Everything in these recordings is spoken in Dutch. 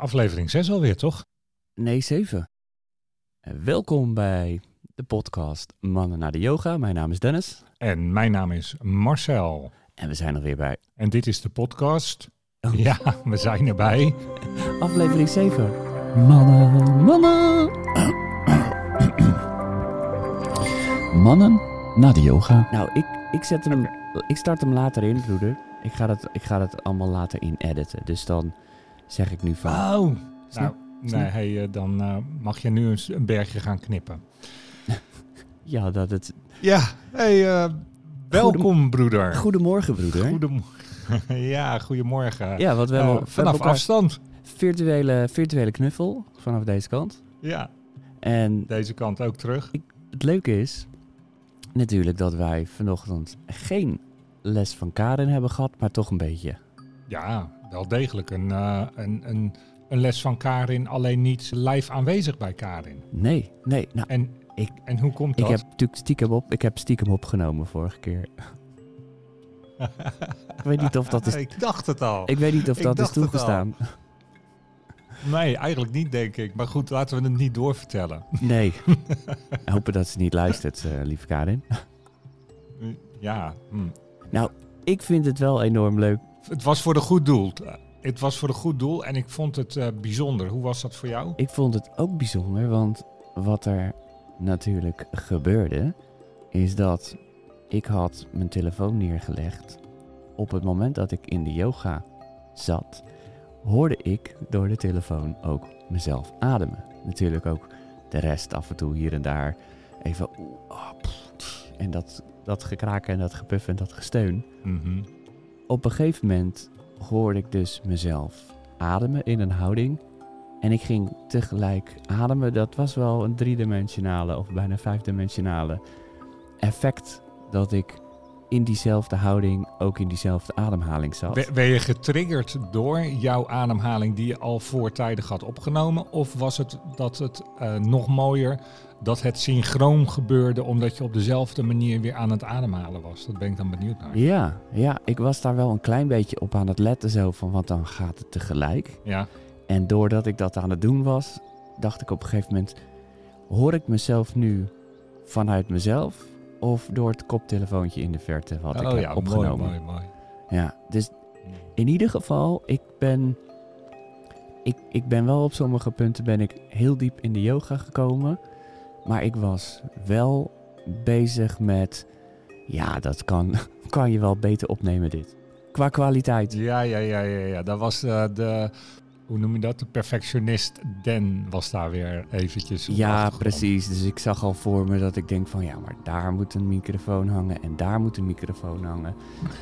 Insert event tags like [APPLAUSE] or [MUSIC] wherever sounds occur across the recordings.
Aflevering 6 alweer, toch? Nee, 7. Welkom bij de podcast Mannen naar de Yoga. Mijn naam is Dennis. En mijn naam is Marcel. En we zijn er weer bij En dit is de podcast. Oh. Ja, we zijn erbij. [LAUGHS] aflevering 7. Mannen, mannen. Mannen naar de yoga. Nou, ik, ik, zet hem, ik start hem later in, broeder. Ik ga, het, ik ga het allemaal later in editen. Dus dan zeg ik nu van... Oh, Snap- nou, nee, hey, eh, dan eh, mag je nu eens een bergje gaan knippen. [LAUGHS] Ja, dat het... Ja, hey, eh, welkom broeder. Goedemorgen, broeder. Goedemorgen. [LAUGHS] ja, goedemorgen. Ja, want we hebben, vanaf afstand. virtuele, virtuele knuffel vanaf deze kant. Ja, En deze kant ook terug. het leuke is natuurlijk dat wij vanochtend geen les van Karin hebben gehad, maar toch een beetje. Ja, wel degelijk een, eh, een, een, een les van Karin, alleen niet live aanwezig bij Karin. Nee, nee. Nou, En, Ik- en hoe komt ik dat? heb natuurlijk stiekem op, ik heb stiekem opgenomen vorige keer. [LAUGHS] ik weet niet of dat is, Ik dacht het al. ik weet niet of ik dat is toegestaan. Nee, eigenlijk niet, denk ik. Maar goed, laten we het niet doorvertellen. Nee. [LAUGHS] Ik hoop dat ze niet luistert, eh, lieve Karin. Ja, hm. Ik vind het wel enorm leuk. Het was voor een goed doel. Het was voor een goed doel en ik vond het eh, bijzonder. Hoe was dat voor jou? Ik vond het ook bijzonder, want wat er natuurlijk gebeurde, is dat ik had mijn telefoon neergelegd. Op het moment dat ik in de yoga zat, hoorde ik door de telefoon ook mezelf ademen. Natuurlijk ook de rest af en toe hier en daar even pff, tch, en dat, dat gekraken en dat gepuff en dat gesteun. Mhm. Op een gegeven moment hoorde ik dus mezelf ademen in een houding. En ik ging tegelijk ademen. Dat was wel een driedimensionale of bijna vijfdimensionale effect. Dat ik in diezelfde houding ook in diezelfde ademhaling zat. Ben- je getriggerd door jouw ademhaling die je al voortijdig had opgenomen? Of was het dat het eh, nog mooier dat het synchroon gebeurde omdat je op dezelfde manier weer aan het ademhalen was? Dat ben ik dan benieuwd naar. Ja, ja, ik was daar wel een klein beetje op aan het letten zo van, want dan gaat het tegelijk. Ja, En doordat ik dat aan het doen was, dacht ik op een gegeven moment: hoor ik mezelf nu vanuit mezelf of door het koptelefoontje in de verte wat ik oh heb ja, opgenomen? mooi, mooi, mooi. Ja, dus in ieder geval, ik ben, ik, ik ben wel op sommige punten ben ik heel diep in de yoga gekomen, maar ik was wel bezig met, ja, dat kan, [LAUGHS] kan je wel beter opnemen dit. Qua kwaliteit. Ja, ja, ja, ja, ja. Dat was eh, de, hoe noem je dat? De perfectionist Den was daar weer eventjes. op Ja, precies. Dus ik zag al voor me dat ik denk van ja, maar daar moet een microfoon hangen en daar moet een microfoon hangen.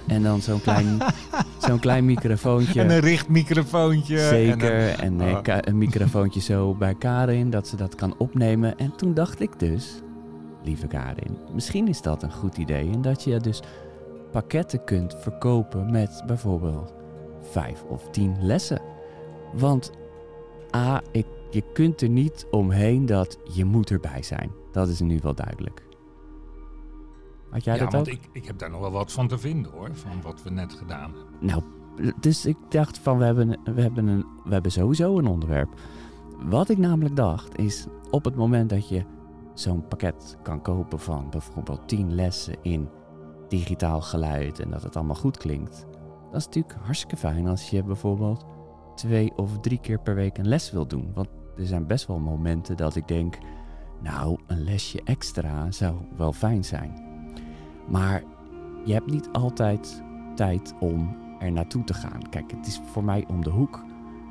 En dan zo'n klein, [LAUGHS] zo'n klein microfoontje. En een richtmicrofoontje. Zeker. En En, een- eh, oh. een microfoontje zo bij Karin, dat ze dat kan opnemen. En toen dacht ik dus, lieve Karin, misschien is dat een goed idee. En dat je dus pakketten kunt verkopen met bijvoorbeeld vijf of tien lessen. Want A, ik, je kunt er niet omheen dat je moet erbij zijn. Dat is nu wel duidelijk. Had jij ja, dat want ook? ik, ik heb daar nog wel wat van te vinden hoor, van wat we net gedaan hebben. Nou, dus ik dacht van we hebben, we, hebben een, we hebben sowieso een onderwerp. Wat ik namelijk dacht is op het moment dat je zo'n pakket kan kopen van bijvoorbeeld 10 lessen in digitaal geluid en dat het allemaal goed klinkt. Dat is natuurlijk hartstikke fijn als je bijvoorbeeld twee of drie keer per week een les wil doen. Want er zijn best wel momenten dat ik denk, nou, een lesje extra zou wel fijn zijn. Maar je hebt niet altijd tijd om er naartoe te gaan. Kijk, het is voor mij om de hoek.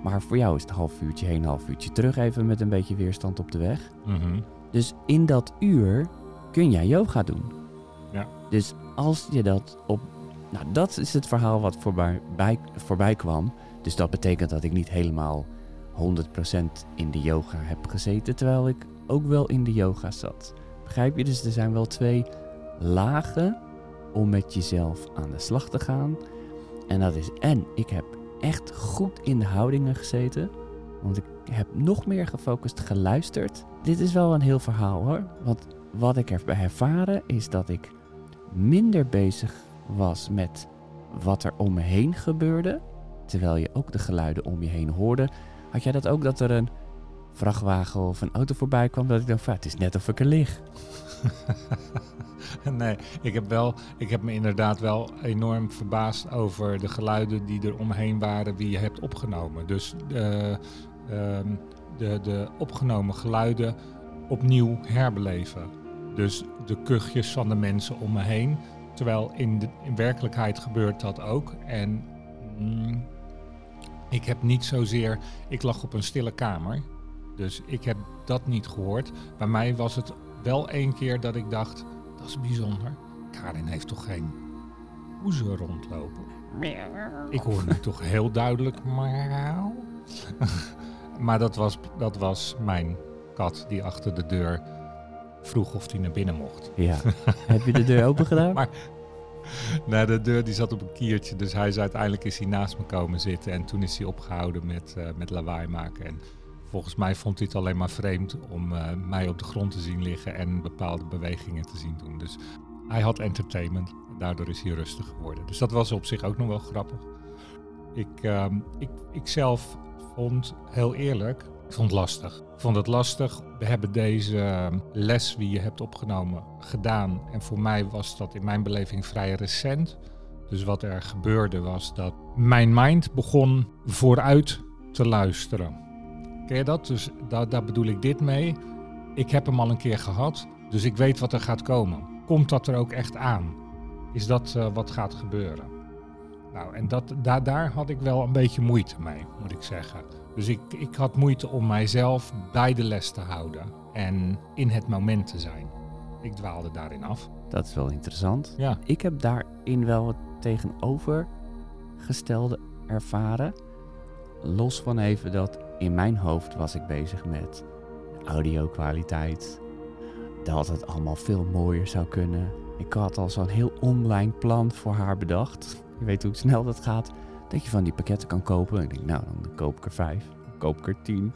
Maar voor jou is het een half uurtje heen, half uurtje terug. Even met een beetje weerstand op de weg. Mhm. Dus in dat uur kun jij yoga doen. Ja. Dus als je dat op... Nou, dat is het verhaal wat voorbij, bij, voorbij kwam. Dus dat betekent dat ik niet helemaal 100% in de yoga heb gezeten. Terwijl ik ook wel in de yoga zat. Begrijp je? Dus er zijn wel twee lagen om met jezelf aan de slag te gaan. En dat is en ik heb echt goed in de houdingen gezeten. Want ik heb nog meer gefocust geluisterd. Dit is wel een heel verhaal hoor. Want wat ik heb ervaren is dat ik minder bezig was met wat er om me heen gebeurde. Terwijl je ook de geluiden om je heen hoorde. Had jij dat ook, dat er een vrachtwagen of een auto voorbij kwam, dat ik dacht, ja, het is net of ik er lig. [LAUGHS] nee, ik heb, wel, ik heb me inderdaad wel enorm verbaasd over de geluiden die er omheen waren die je hebt opgenomen. Dus eh, ehm, de, de opgenomen geluiden opnieuw herbeleven. Dus de kuchjes van de mensen om me heen. Terwijl in, de, in werkelijkheid gebeurt dat ook. En mm, ik heb niet zozeer. Ik lag op een stille kamer. Dus ik heb dat niet gehoord. Bij mij was het wel één keer dat ik dacht: dat is bijzonder. Karin heeft toch geen hoezen rondlopen? Ik hoor nu toch heel duidelijk. [LAUGHS] maar dat was, dat was mijn kat die achter de deur vroeg of hij naar binnen mocht. Ja. Heb je de deur open gedaan? [LAUGHS] Maar [LAUGHS] nee, de deur die zat op een kiertje, dus hij is uiteindelijk is hij naast me komen zitten en toen is hij opgehouden met, uh, met lawaai maken. En volgens mij vond hij het alleen maar vreemd om uh, mij op de grond te zien liggen en bepaalde bewegingen te zien doen. Dus hij had entertainment, daardoor is hij rustig geworden. Dus dat was op zich ook nog wel grappig. Ik, uh, ik, ik zelf vond, heel eerlijk, ik vond het lastig. Vond het lastig. We hebben deze ehm, les die je hebt opgenomen gedaan. En voor mij was dat in mijn beleving vrij recent. Dus wat er gebeurde was dat mijn mind begon vooruit te luisteren. Ken je dat? Dus daar, bedoel ik dit mee. Ik heb hem al een keer gehad, dus ik weet wat er gaat komen. Komt dat er ook echt aan? Is dat uh, wat gaat gebeuren? Nou, en dat, daar had ik wel een beetje moeite mee, moet ik zeggen. Dus ik, ik had moeite om mijzelf bij de les te houden en in het moment te zijn. Ik dwaalde daarin af. Dat is wel interessant. Ja. Ik heb daarin wel het tegenovergestelde ervaren. Los van even dat in mijn hoofd was ik bezig met audio-kwaliteit. Dat het allemaal veel mooier zou kunnen. Ik had al zo'n heel online plan voor haar bedacht. Je weet hoe snel dat gaat. Dat je van die pakketten kan kopen. En ik denk, nou, dan koop ik er vijf. Koop ik er tien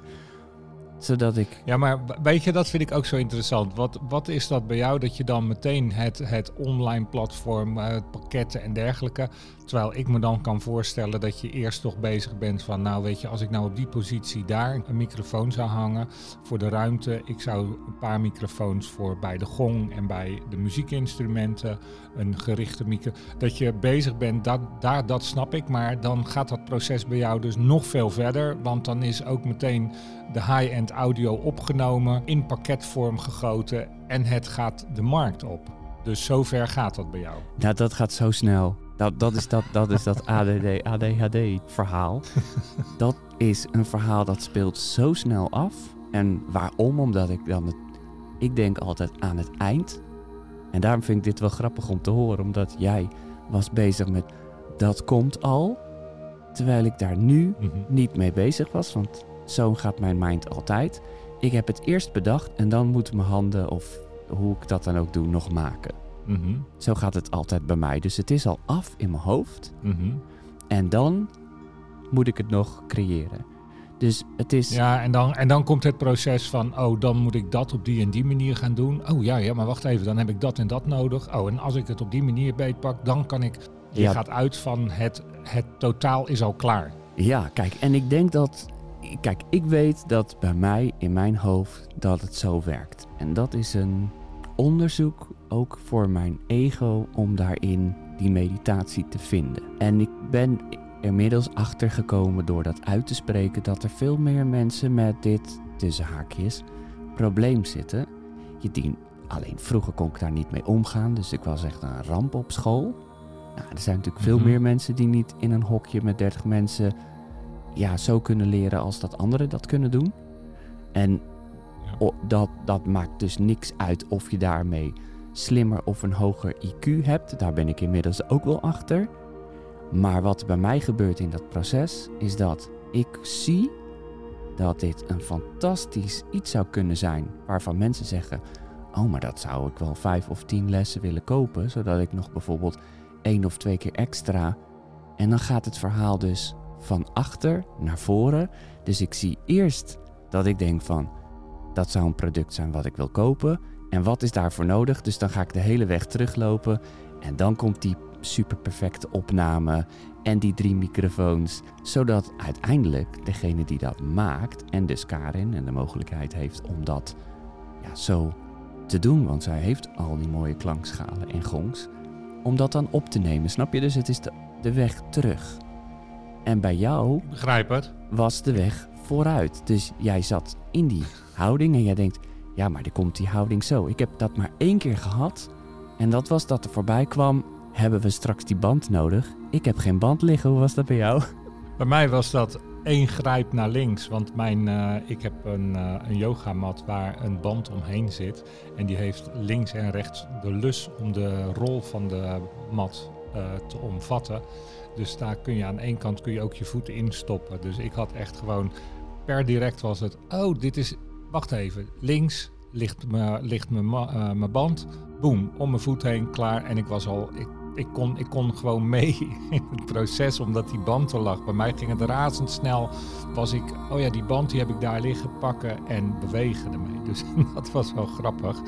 zodat ik. Ja, maar weet je, dat vind ik ook zo interessant. Wat, wat is dat bij jou dat je dan meteen het, het online platform, uh, pakketten en dergelijke. Terwijl ik me dan kan voorstellen dat je eerst toch bezig bent van, nou weet je, als ik nou op die positie daar een microfoon zou hangen voor de ruimte. Ik zou een paar microfoons voor bij de gong en bij de muziekinstrumenten, een gerichte micro. Dat je bezig bent, dat, daar, dat snap ik. Maar dan gaat dat proces bij jou dus nog veel verder. Want dan is ook meteen de high-end audio opgenomen, in pakketvorm gegoten en het gaat de markt op. Dus zover gaat dat bij jou. Nou, dat gaat zo snel. Dat, dat is dat, dat, is dat ADD, ADHD verhaal. [LAUGHS] dat is een verhaal dat speelt zo snel af. En waarom? Omdat ik dan het, ik denk altijd aan het eind. En daarom vind ik dit wel grappig om te horen, omdat jij was bezig met dat komt al. Terwijl ik daar nu mhm. niet mee bezig was, want zo gaat mijn mind altijd. Ik heb het eerst bedacht en dan moeten mijn handen, of hoe ik dat dan ook doe, nog maken. Mhm. Zo gaat het altijd bij mij. Dus het is al af in mijn hoofd. Mhm. En dan moet ik het nog creëren. Dus het is. Ja, en dan, en dan komt het proces van, oh, dan moet ik dat op die en die manier gaan doen. Oh ja, ja, maar wacht even, dan heb ik dat en dat nodig. Oh, en als ik het op die manier beetpak, dan kan ik. Je gaat uit van het, het totaal is al klaar. Ja, kijk, en ik denk dat kijk, ik weet dat bij mij in mijn hoofd dat het zo werkt. En dat is een onderzoek ook voor mijn ego om daarin die meditatie te vinden. En ik ben inmiddels achtergekomen door dat uit te spreken dat er veel meer mensen met dit tussen haakjes probleem zitten. Je dient, alleen vroeger kon ik daar niet mee omgaan, dus ik was echt een ramp op school. Nou, er zijn natuurlijk veel mhm. meer mensen die niet in een hokje met 30 mensen ja, zo kunnen leren als dat anderen dat kunnen doen. En dat, dat maakt dus niks uit of je daarmee slimmer of een hoger IQ hebt. Daar ben ik inmiddels ook wel achter. Maar wat bij mij gebeurt in dat proces is dat ik zie dat dit een fantastisch iets zou kunnen zijn. Waarvan mensen zeggen: Oh, maar dat zou ik wel vijf of tien lessen willen kopen. Zodat ik nog bijvoorbeeld één of twee keer extra. En dan gaat het verhaal dus van achter naar voren. Dus ik zie eerst dat ik denk van dat zou een product zijn wat ik wil kopen. En wat is daarvoor nodig? Dus dan ga ik de hele weg teruglopen. En dan komt die super perfecte opname. en die drie microfoons. Zodat uiteindelijk degene die dat maakt, en dus Karin en de mogelijkheid heeft om dat ja, zo te doen, want zij heeft al die mooie klankschalen en gongs, om dat dan op te nemen. Snap je? Dus het is de, de weg terug. En bij jou Ik begrijp het. was de weg vooruit. Dus jij zat in die houding en jij denkt, ja, maar er komt die houding zo. Ik heb dat maar één keer gehad en dat was dat er voorbij kwam, hebben we straks die band nodig? Ik heb geen band liggen, hoe was dat bij jou? Bij mij was dat één grijp naar links. Want mijn, eh, ik heb een, eh, een yogamat waar een band omheen zit. En die heeft links en rechts de lus om de rol van de mat eh, te omvatten. Dus daar kun je aan één kant kun je ook je voeten instoppen. Dus ik had echt gewoon per direct was het. Oh, dit is. Wacht even. Links ligt mijn ligt mijn ma- eh, mijn band. Boom, om mijn voet heen, klaar. En ik was al. Ik, ik, kon, ik kon gewoon mee [LAUGHS] in het proces omdat die band er lag. Bij mij ging het razendsnel. Was ik, oh ja, die band die heb ik daar liggen pakken en bewegen ermee. [LAUGHS] Dus dat was wel grappig.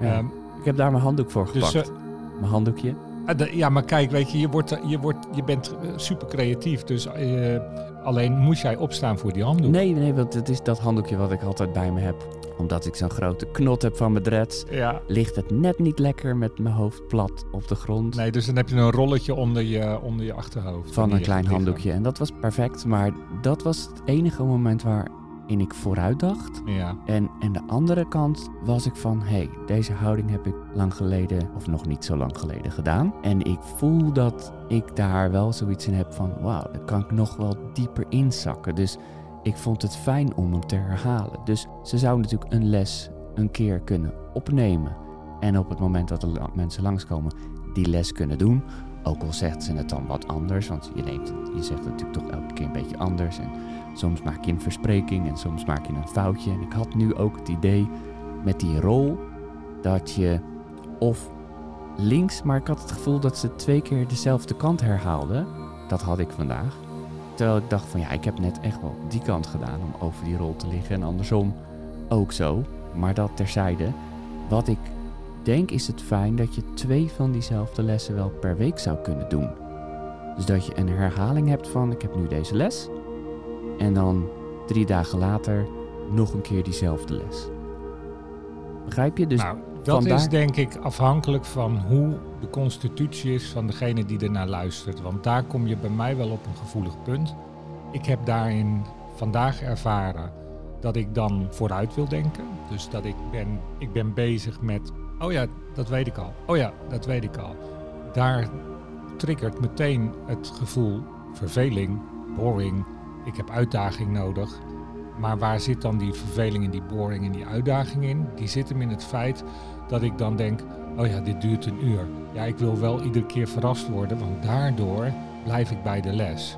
Ja. Ehm, Ik heb daar mijn handdoek voor dus gepakt. eh, mijn handdoekje. Ah, Ja, maar kijk, weet je, je, wordt, je, wordt, je bent eh, super creatief. Dus eh, alleen moest jij opstaan voor die handdoek. Nee, nee, want het is dat handdoekje wat ik altijd bij me heb. Omdat ik zo'n grote knot heb van mijn dreads, Ja. ligt het net niet lekker met mijn hoofd plat op de grond. Nee, dus dan heb je een rolletje onder je, onder je achterhoofd. van een klein handdoekje. En dat was perfect, maar dat was het enige moment waarin ik vooruit dacht. Ja. En aan de andere kant was ik van, hé, hey, deze houding heb ik lang geleden, of nog niet zo lang geleden gedaan. En ik voel dat ik daar wel zoiets in heb van, wauw, daar kan ik nog wel dieper inzakken. Dus ik vond het fijn om hem te herhalen. Dus ze zou natuurlijk een les een keer kunnen opnemen. En op het moment dat er mensen langskomen, die les kunnen doen. Ook al zegt ze het dan wat anders, want je, neemt je zegt het natuurlijk toch elke keer een beetje anders. En soms maak je een verspreking en soms maak je een foutje. En ik had nu ook het idee met die rol dat je of links, maar ik had het gevoel dat ze twee keer dezelfde kant herhaalde. Dat had ik vandaag. Terwijl ik dacht van ja, ik heb net echt wel die kant gedaan om over die rol te liggen en andersom ook zo. Maar dat terzijde. Wat ik denk is het fijn dat je twee van diezelfde lessen wel per week zou kunnen doen. Dus dat je een herhaling hebt van ik heb nu deze les. En dan drie dagen later nog een keer diezelfde les. Begrijp je? Dus nou, dat vandaar- is denk ik afhankelijk van hoe de constitutie is van degene die ernaar luistert. Want daar kom je bij mij wel op een gevoelig punt. Ik heb daarin vandaag ervaren dat ik dan vooruit wil denken. Dus dat ik ben, ik ben bezig met, oh ja, dat weet ik al. Oh ja, dat weet ik al. Daar triggert meteen het gevoel verveling, boring. Ik heb uitdaging nodig. Maar waar zit dan die verveling en die boring en die uitdaging in? Die zit hem in het feit dat ik dan denk, oh ja, dit duurt een uur. Ja, ik wil wel iedere keer verrast worden, want daardoor blijf ik bij de les.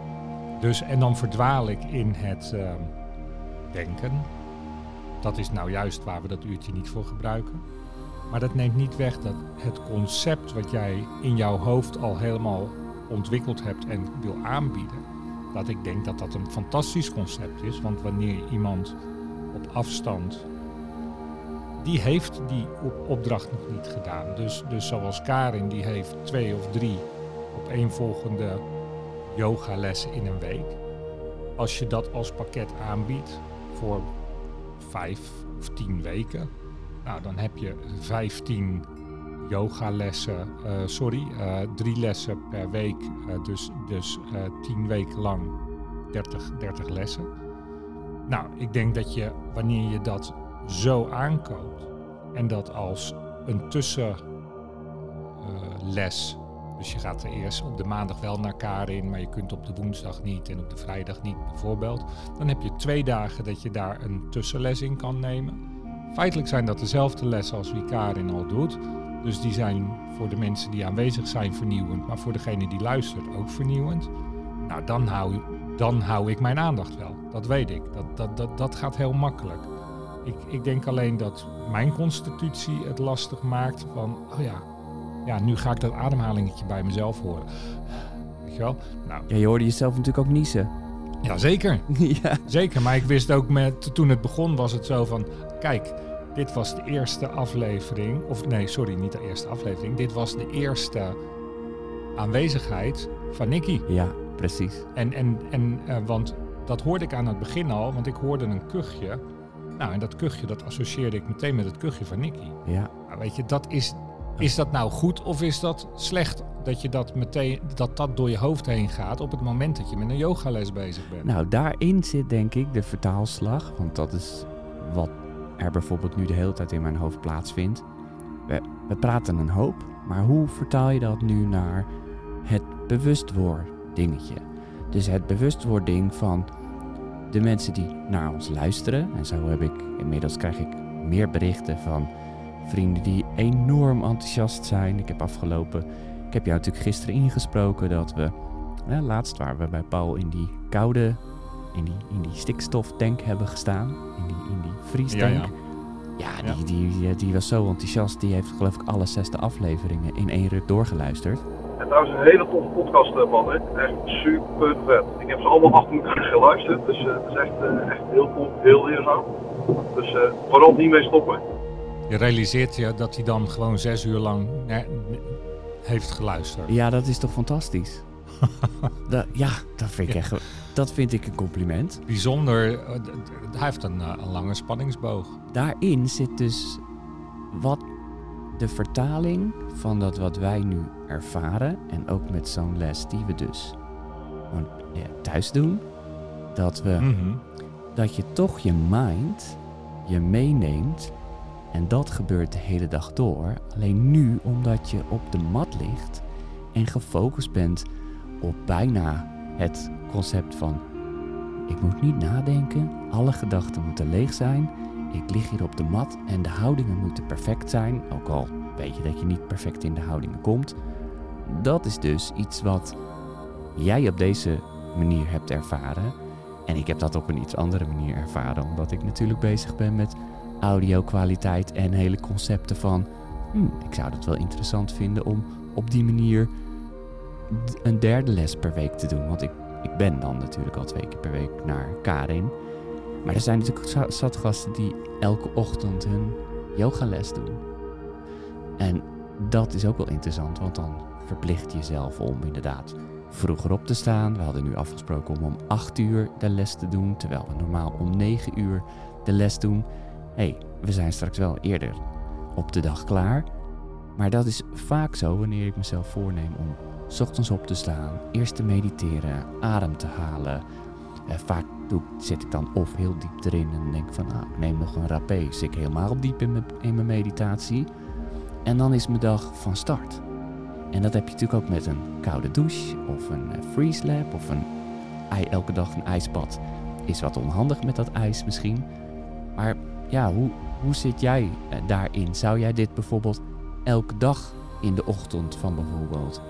Dus, en dan verdwaal ik in het ehm, denken. Dat is nou juist waar we dat uurtje niet voor gebruiken. Maar dat neemt niet weg dat het concept wat jij in jouw hoofd al helemaal ontwikkeld hebt en wil aanbieden, dat ik denk dat dat een fantastisch concept is. Want wanneer iemand op afstand, die heeft die op- opdracht nog niet gedaan. Dus, dus zoals Karin, die heeft twee of drie opeenvolgende yogalessen in een week. Als je dat als pakket aanbiedt voor vijf of tien weken, nou dan heb je vijftien yogalessen, eh sorry, eh, drie lessen per week, eh, dus, dus tien weken lang 30, 30 lessen. Nou, ik denk dat je wanneer je dat zo aankoopt en dat als een tussenles, dus je gaat er eerst op de maandag wel naar Karin, maar je kunt op de woensdag niet en op de vrijdag niet bijvoorbeeld, dan heb je twee dagen dat je daar een tussenles in kan nemen. Feitelijk zijn dat dezelfde lessen als wie Karin al doet. Dus die zijn voor de mensen die aanwezig zijn vernieuwend, maar voor degene die luistert ook vernieuwend. Nou, dan hou, dan hou ik mijn aandacht wel. Dat weet ik. Dat, dat, dat, dat gaat heel makkelijk. Ik, ik denk alleen dat mijn constitutie het lastig maakt van, oh ja, ja, nu ga ik dat ademhalingetje bij mezelf horen. Weet je wel? Nou, ja, je hoorde jezelf natuurlijk ook niezen. Ja, zeker. [LAUGHS] ja. Zeker, maar ik wist ook met, toen het begon was het zo van, kijk, dit was de eerste aflevering, of nee, sorry, niet de eerste aflevering, dit was de eerste aanwezigheid van Nicky. ja, precies. En, en, en uh, want dat hoorde ik aan het begin al, want ik hoorde een kuchje. Nou, en dat kuchje, dat associeerde ik meteen met het kuchje van Nicky. Ja. Nou, weet je, dat is, is dat nou goed of is dat slecht? Dat je dat meteen, dat dat door je hoofd heen gaat op het moment dat je met een yogales bezig bent. Nou, daarin zit denk ik de vertaalslag. Want dat is wat er bijvoorbeeld nu de hele tijd in mijn hoofd plaatsvindt. We, we praten een hoop, maar hoe vertaal je dat nu naar het bewustword dingetje? Dus het bewustwording van de mensen die naar ons luisteren. En zo heb ik inmiddels krijg ik meer berichten van vrienden die enorm enthousiast zijn. Ik heb afgelopen, ik heb jou natuurlijk gisteren ingesproken dat we, laatst waren we bij Paul in die koude, in die, in die stikstoftank hebben gestaan. In die, in die vriestank. Ja, ja. ja die, Die, die, die was zo enthousiast. Die heeft geloof ik alle zesde afleveringen in één ruk doorgeluisterd. En trouwens een hele toffe podcast, man. Hè? Echt super vet. Ik heb ze allemaal achter elkaar geluisterd. Dus uh, het is echt, uh, echt heel tof, heel leerzaam. Dus uh, vooral niet mee stoppen. Je realiseert je dat hij dan gewoon zes uur lang heeft geluisterd. Ja, dat is toch fantastisch? [LAUGHS] dat, ja, dat vind ik echt... Dat vind ik een compliment. Bijzonder. Hij heeft een, een lange spanningsboog. Daarin zit dus wat de vertaling van dat wat wij nu ervaren en ook met zo'n les die we dus thuis doen, dat we Mhm. dat je toch je mind je meeneemt en dat gebeurt de hele dag door. Alleen nu omdat je op de mat ligt en gefocust bent op bijna het concept van ik moet niet nadenken, alle gedachten moeten leeg zijn. Ik lig hier op de mat en de houdingen moeten perfect zijn, ook al weet je dat je niet perfect in de houdingen komt. Dat is dus iets wat jij op deze manier hebt ervaren. En ik heb dat op een iets andere manier ervaren, omdat ik natuurlijk bezig ben met audio-kwaliteit en hele concepten van. Hm, ik zou het wel interessant vinden om op die manier een derde les per week te doen. Want ik, ik ben dan natuurlijk al twee keer per week naar Karin. Maar er zijn natuurlijk zat gasten die elke ochtend hun yogales doen. En dat is ook wel interessant, want dan verplicht je jezelf om inderdaad vroeger op te staan. We hadden nu afgesproken om om 8 uur de les te doen, terwijl we normaal om 9 uur de les doen. Hey, we zijn straks wel eerder op de dag klaar. Maar dat is vaak zo wanneer ik mezelf voorneem om 's ochtends op te staan, eerst te mediteren, adem te halen. Eh, vaak doe, zit ik dan of heel diep erin en denk van, nou, ik neem nog een rapé, zit ik helemaal diep in mijn, meditatie. En dan is mijn dag van start. En dat heb je natuurlijk ook met een koude douche of een uh, freeze lab of een elke dag een ijsbad. Is wat onhandig met dat ijs misschien. Maar ja, hoe, hoe zit jij uh, daarin? Zou jij dit bijvoorbeeld elke dag in de ochtend van bijvoorbeeld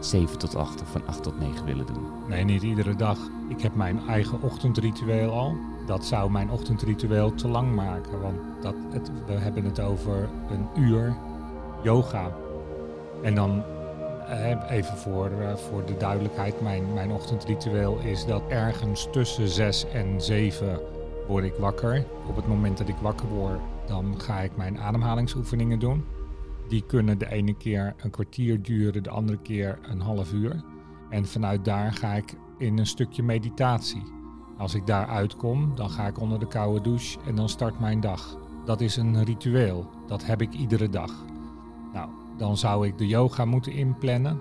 7 tot 8 of van 8 tot 9 willen doen? Nee, niet iedere dag. Ik heb mijn eigen ochtendritueel al. Dat zou mijn ochtendritueel te lang maken. Want dat het, we hebben het over een uur yoga. En dan even voor, uh, voor de duidelijkheid, mijn, mijn ochtendritueel is dat ergens tussen 6 en 7 word ik wakker. Op het moment dat ik wakker word, dan ga ik mijn ademhalingsoefeningen doen. Die kunnen de ene keer een kwartier duren, de andere keer een half uur. En vanuit daar ga ik in een stukje meditatie. Als ik daar uitkom, dan ga ik onder de koude douche en dan start mijn dag. Dat is een ritueel. Dat heb ik iedere dag. Nou, dan zou ik de yoga moeten inplannen.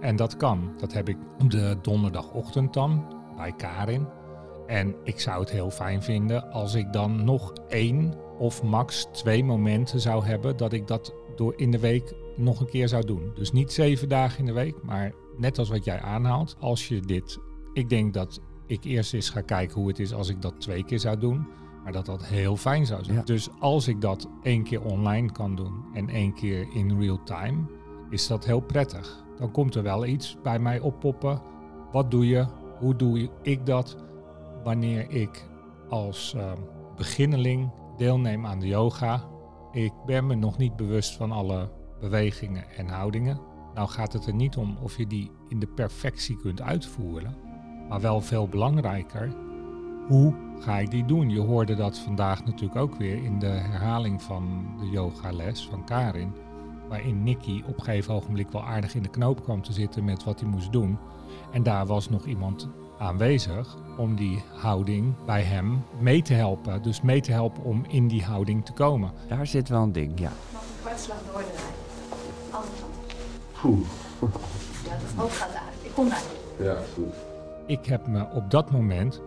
En dat kan. Dat heb ik op de donderdagochtend dan bij Karin. En ik zou het heel fijn vinden als ik dan nog één of max twee momenten zou hebben dat ik dat door in de week nog een keer zou doen. Dus niet zeven dagen in de week, maar net als wat jij aanhaalt. Als je dit, ik denk dat ik eerst eens ga kijken hoe het is als ik dat twee keer zou doen. Maar dat dat heel fijn zou zijn. Ja. Dus als ik dat één keer online kan doen en één keer in real time, is dat heel prettig. Dan komt er wel iets bij mij oppoppen. Wat doe je? Hoe doe ik dat? Wanneer ik als uh, beginneling deelneem aan de yoga. Ik ben me nog niet bewust van alle bewegingen en houdingen. Nou gaat het er niet om of je die in de perfectie kunt uitvoeren. Maar wel veel belangrijker, hoe ga ik die doen? Je hoorde dat vandaag natuurlijk ook weer in de herhaling van de yogales van Karin. waarin Nicky op een gegeven ogenblik wel aardig in de knoop kwam te zitten met wat hij moest doen. En daar was nog iemand aanwezig om die houding bij hem mee te helpen. Dus mee te helpen om in die houding te komen. Daar zit wel een ding, ja. Mag een kwartslag doordraaien. Andere kant. Ja, dat hoofd gaat uit. Ik kom daar. Ja, goed. Ik heb me op dat moment,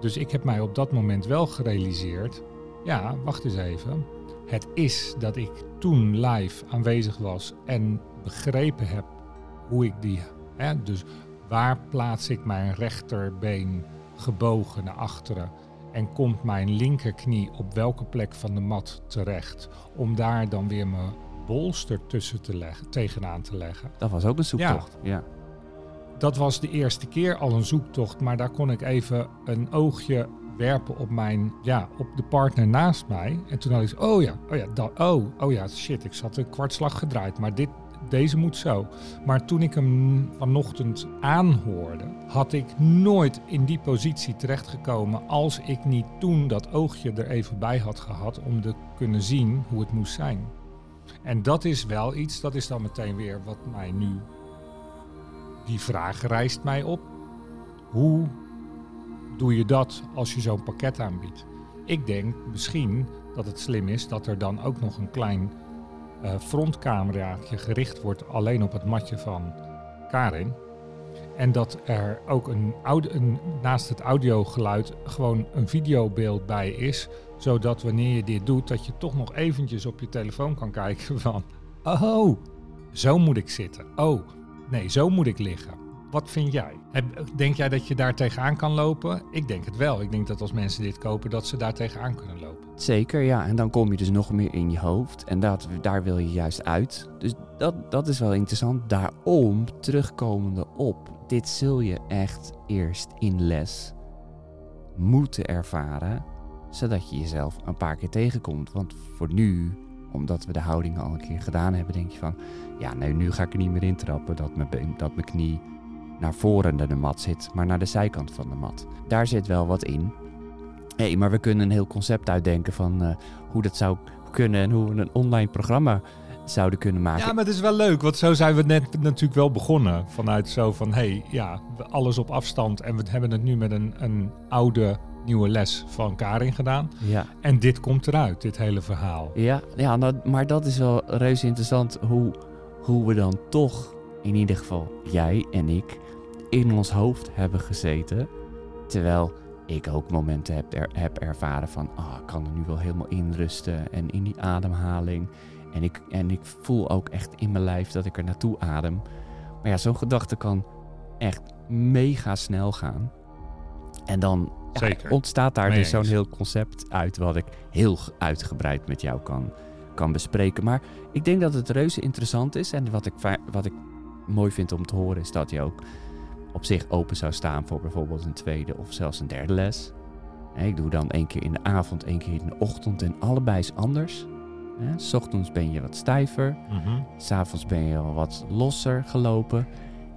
dus ik heb mij op dat moment wel gerealiseerd, ja, wacht eens even. Het is dat ik toen live aanwezig was en begrepen heb hoe ik die, hè, dus waar plaats ik mijn rechterbeen gebogen naar achteren en komt mijn linkerknie op welke plek van de mat terecht, om daar dan weer mijn bolster tussen te leggen, tegenaan te leggen. Dat was ook een zoektocht. Ja. Dat was de eerste keer al een zoektocht, maar daar kon ik even een oogje werpen op mijn, ja, op de partner naast mij. En toen had ik, oh ja, oh ja, dat, oh, oh ja, shit, ik zat een kwartslag gedraaid, maar dit, deze moet zo. Maar toen ik hem vanochtend aanhoorde, had ik nooit in die positie terechtgekomen als ik niet toen dat oogje er even bij had gehad om te kunnen zien hoe het moest zijn. En dat is wel iets, dat is dan meteen weer wat mij nu die vraag rijst mij op. Hoe doe je dat als je zo'n pakket aanbiedt? Ik denk misschien dat het slim is dat er dan ook nog een klein frontcameraatje gericht wordt alleen op het matje van Karin. En dat er ook een, een naast het audiogeluid gewoon een videobeeld bij is. Zodat wanneer je dit doet, dat je toch nog eventjes op je telefoon kan kijken van... Oh, zo moet ik zitten. Oh, Nee, zo moet ik liggen. Wat vind jij? Denk jij dat je daar tegenaan kan lopen? Ik denk het wel. Ik denk dat als mensen dit kopen, dat ze daar tegenaan kunnen lopen. Zeker, ja. En dan kom je dus nog meer in je hoofd. En dat, daar wil je juist uit. Dus dat, dat is wel interessant. Daarom, terugkomende op, dit zul je echt eerst in les moeten ervaren. Zodat je jezelf een paar keer tegenkomt. Want voor nu, omdat we de houding al een keer gedaan hebben, denk je van... Ja, nee, nu ga ik er niet meer in trappen dat mijn, dat mijn knie naar voren naar de mat zit, maar naar de zijkant van de mat. Daar zit wel wat in. Hé, maar we kunnen een heel concept uitdenken van eh, hoe dat zou kunnen en hoe we een online programma zouden kunnen maken. Ja, maar het is wel leuk, want zo zijn we net natuurlijk wel begonnen. Vanuit zo van, hé, hey, ja, alles op afstand. En we hebben het nu met een, een oude, nieuwe les van Karin gedaan. ja. En dit komt eruit, dit hele verhaal. Ja, ja nou, maar dat is wel reuze interessant hoe, hoe we dan toch, in ieder geval jij en ik, in ons hoofd hebben gezeten. Terwijl ik ook momenten heb, er, heb ervaren van, ah, ik kan er nu wel helemaal inrusten en in die ademhaling. En ik, en ik voel ook echt in mijn lijf dat ik er naartoe adem. Maar ja, zo'n gedachte kan echt mega snel gaan. En dan ja, ontstaat daar dus zo'n heel concept uit wat ik heel uitgebreid met jou kan, kan bespreken. Maar ik denk dat het reuze interessant is. En wat ik, wat ik mooi vind om te horen is dat je ook op zich open zou staan voor bijvoorbeeld een tweede of zelfs een derde les. Ik doe dan één keer in de avond, één keer in de ochtend en allebei is anders. 's ochtends ben je wat stijver, Mhm. S'avonds ben je al wat losser gelopen.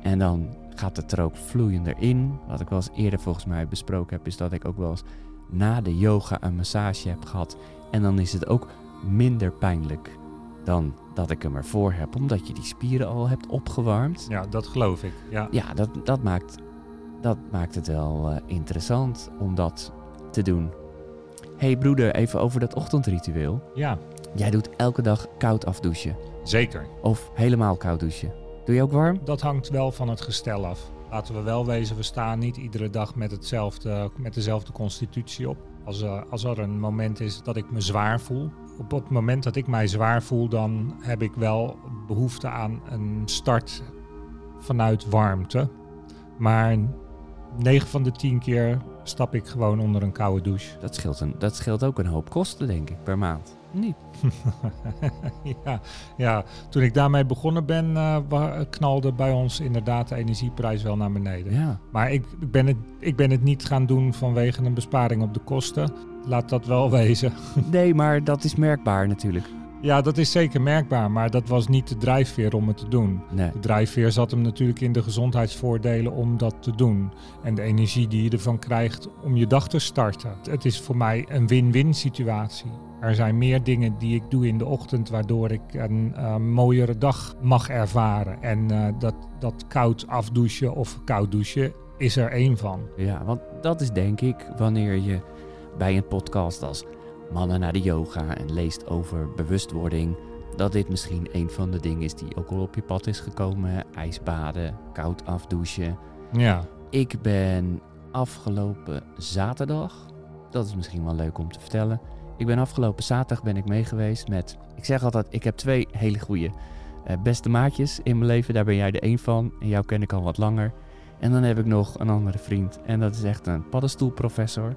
En dan gaat het er ook vloeiender in. Wat ik wel eens eerder volgens mij besproken heb, is dat ik ook wel eens na de yoga een massage heb gehad. En dan is het ook minder pijnlijk dan dat ik hem ervoor heb, omdat je die spieren al hebt opgewarmd. Ja, dat geloof ik. Ja. Ja, dat, dat, maakt, dat maakt het wel eh, interessant om dat te doen. hey broeder, even over dat ochtendritueel. ja, Jij doet elke dag koud afdouchen. zeker. Of helemaal koud douchen. Doe je ook warm? Dat hangt wel van het gestel af. Laten we wel wezen, we staan niet iedere dag met, hetzelfde, met dezelfde constitutie op. Als, er- als er een moment is dat ik me zwaar voel. Op het moment dat ik mij zwaar voel, dan heb ik wel behoefte aan een start vanuit warmte. Maar 9 van de 10 keer stap ik gewoon onder een koude douche. Dat scheelt, een, dat scheelt ook een hoop kosten, denk ik, per maand. Niet. [LAUGHS] ja, ja, toen ik daarmee begonnen ben, eh, knalde bij ons inderdaad de energieprijs wel naar beneden. Ja. Maar ik, ik, ben het, ik ben het niet gaan doen vanwege een besparing op de kosten. Laat dat wel [LAUGHS] wezen. Nee, maar dat is merkbaar natuurlijk. Ja, dat is zeker merkbaar, maar dat was niet de drijfveer om het te doen. Nee. De drijfveer zat hem natuurlijk in de gezondheidsvoordelen om dat te doen. En de energie die je ervan krijgt om je dag te starten. Het is voor mij een win-win situatie. Er zijn meer dingen die ik doe in de ochtend waardoor ik een eh, mooiere dag mag ervaren. En eh, dat, dat koud afdouchen of koud douchen is er één van. Ja, want dat is denk ik wanneer je bij een podcast als Mannen naar de yoga en leest over bewustwording, dat dit misschien een van de dingen is die ook al op je pad is gekomen. IJsbaden, koud afdouchen. Ja, Ik ben afgelopen zaterdag, dat is misschien wel leuk om te vertellen. Ik ben afgelopen zaterdag ben ik mee geweest met, ik zeg altijd, ik heb twee hele goede eh, beste maatjes in mijn leven. Daar ben jij de één van en jou ken ik al wat langer. En dan heb ik nog een andere vriend en dat is echt een paddenstoelprofessor.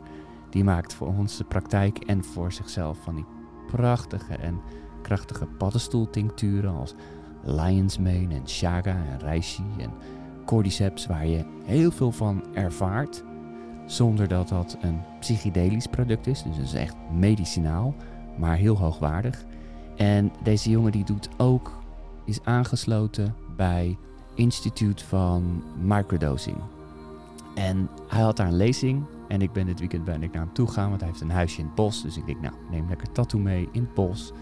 Die maakt voor onze praktijk en voor zichzelf van die prachtige en krachtige paddenstoeltincturen als Lion's Mane en Chaga en Reishi en Cordyceps waar je heel veel van ervaart zonder dat dat een psychedelisch product is. Dus het is echt medicinaal, maar heel hoogwaardig. En deze jongen die doet ook, is aangesloten bij Instituut van Microdosing. En hij had daar een lezing en ik ben dit weekend ben ik naar hem toe gegaan, want hij heeft een huisje in het bos. Dus ik denk, nou, neem lekker tattoo mee in het bos.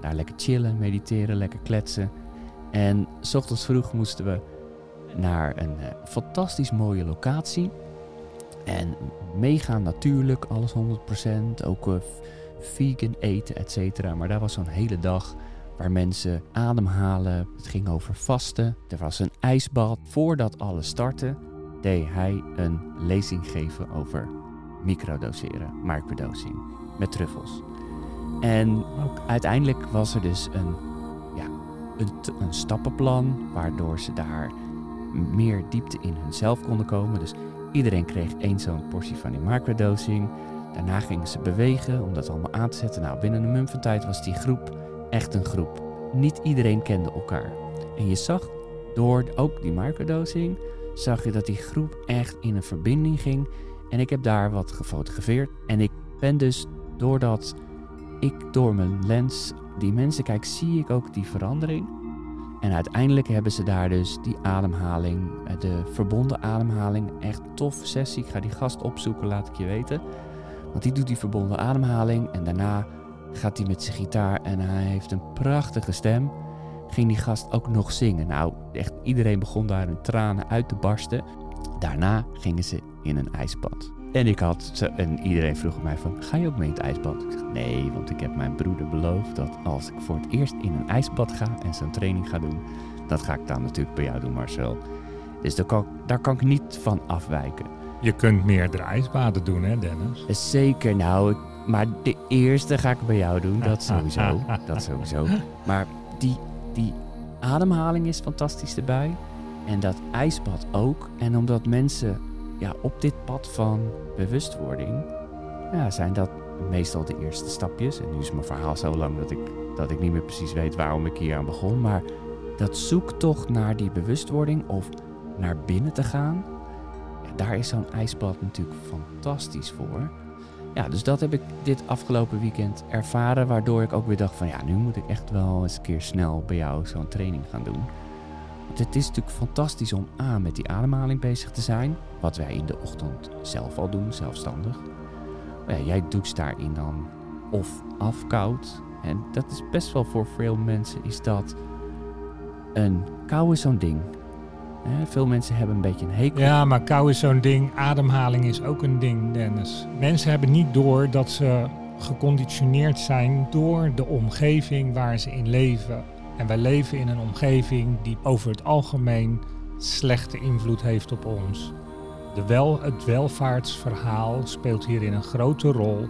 Daar lekker chillen, mediteren, lekker kletsen. En s ochtends vroeg moesten we naar een eh, fantastisch mooie locatie. En mega natuurlijk, alles 100%. Ook eh, vegan eten, et cetera. Maar daar was zo'n hele dag waar mensen ademhalen. Het ging over vasten. Er was een ijsbad. Voordat alles startte, deed hij een lezing geven over microdoseren, microdosing, met truffels. En uiteindelijk was er dus een, ja, een, een stappenplan waardoor ze daar meer diepte in hunzelf konden komen. Dus iedereen kreeg één zo'n portie van die microdosing. Daarna gingen ze bewegen om dat allemaal aan te zetten. Nou, binnen een mum van tijd was die groep echt een groep. Niet iedereen kende elkaar. En je zag door ook die microdosing, zag je dat die groep echt in een verbinding ging. En ik heb daar wat gefotografeerd. En ik ben dus, doordat ik door mijn lens die mensen kijk, zie ik ook die verandering. En uiteindelijk hebben ze daar dus die ademhaling, eh, de verbonden ademhaling. Echt tof sessie. Ik ga die gast opzoeken, laat ik je weten. Want die doet die verbonden ademhaling. En daarna gaat hij met zijn gitaar en hij heeft een prachtige stem. Ging die gast ook nog zingen. Nou, echt iedereen begon daar in tranen uit te barsten. Daarna gingen ze in een ijsbad. En ik had, zo- en iedereen vroeg mij van, ga je ook mee in het ijsbad? Ik zeg, nee, want ik heb mijn broeder beloofd dat als ik voor het eerst in een ijsbad ga en zo'n training ga doen, dat ga ik dan natuurlijk bij jou doen, Marcel. Dus daar kan, daar kan ik niet van afwijken. je kunt meerdere ijsbaden doen, hè Dennis? Zeker, nou, ik- maar de eerste ga ik bij jou doen, dat [LAUGHS] sowieso. dat sowieso. Maar die, die ademhaling is fantastisch erbij. En dat ijsbad ook. En omdat mensen ja, op dit pad van bewustwording, ja, zijn dat meestal de eerste stapjes. En nu is mijn verhaal zo lang dat ik, dat ik niet meer precies weet waarom ik hier aan begon. Maar dat zoektocht naar die bewustwording of naar binnen te gaan, ja, daar is zo'n ijsbad natuurlijk fantastisch voor. Ja, dus dat heb ik dit afgelopen weekend ervaren, waardoor ik ook weer dacht van ja, nu moet ik echt wel eens een keer snel bij jou zo'n training gaan doen. Want het is natuurlijk fantastisch om aan met die ademhaling bezig te zijn, wat wij in de ochtend zelf al doen, zelfstandig. Maar ja, jij doucht daarin dan of afkoud. En dat is best wel voor veel mensen is dat een kou is zo'n ding. Veel mensen hebben een beetje een hekel. Ja, maar kou is zo'n ding. Ademhaling is ook een ding, Dennis. Mensen hebben niet door dat ze geconditioneerd zijn door de omgeving waar ze in leven. En wij leven in een omgeving die over het algemeen slechte invloed heeft op ons. De wel, het welvaartsverhaal speelt hierin een grote rol.